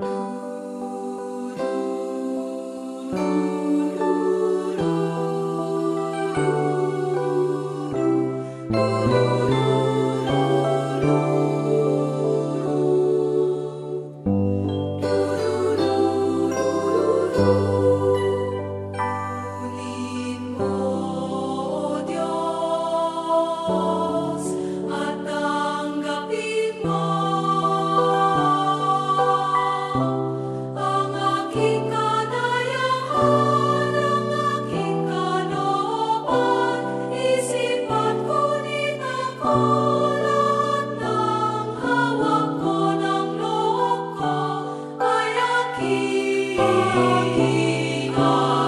Thank you. Amen.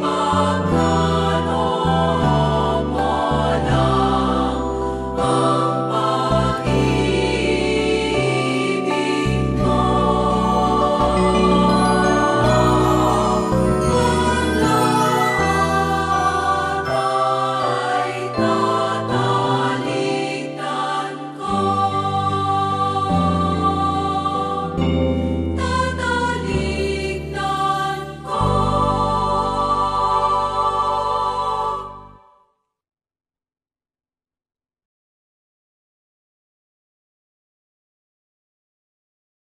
Pagka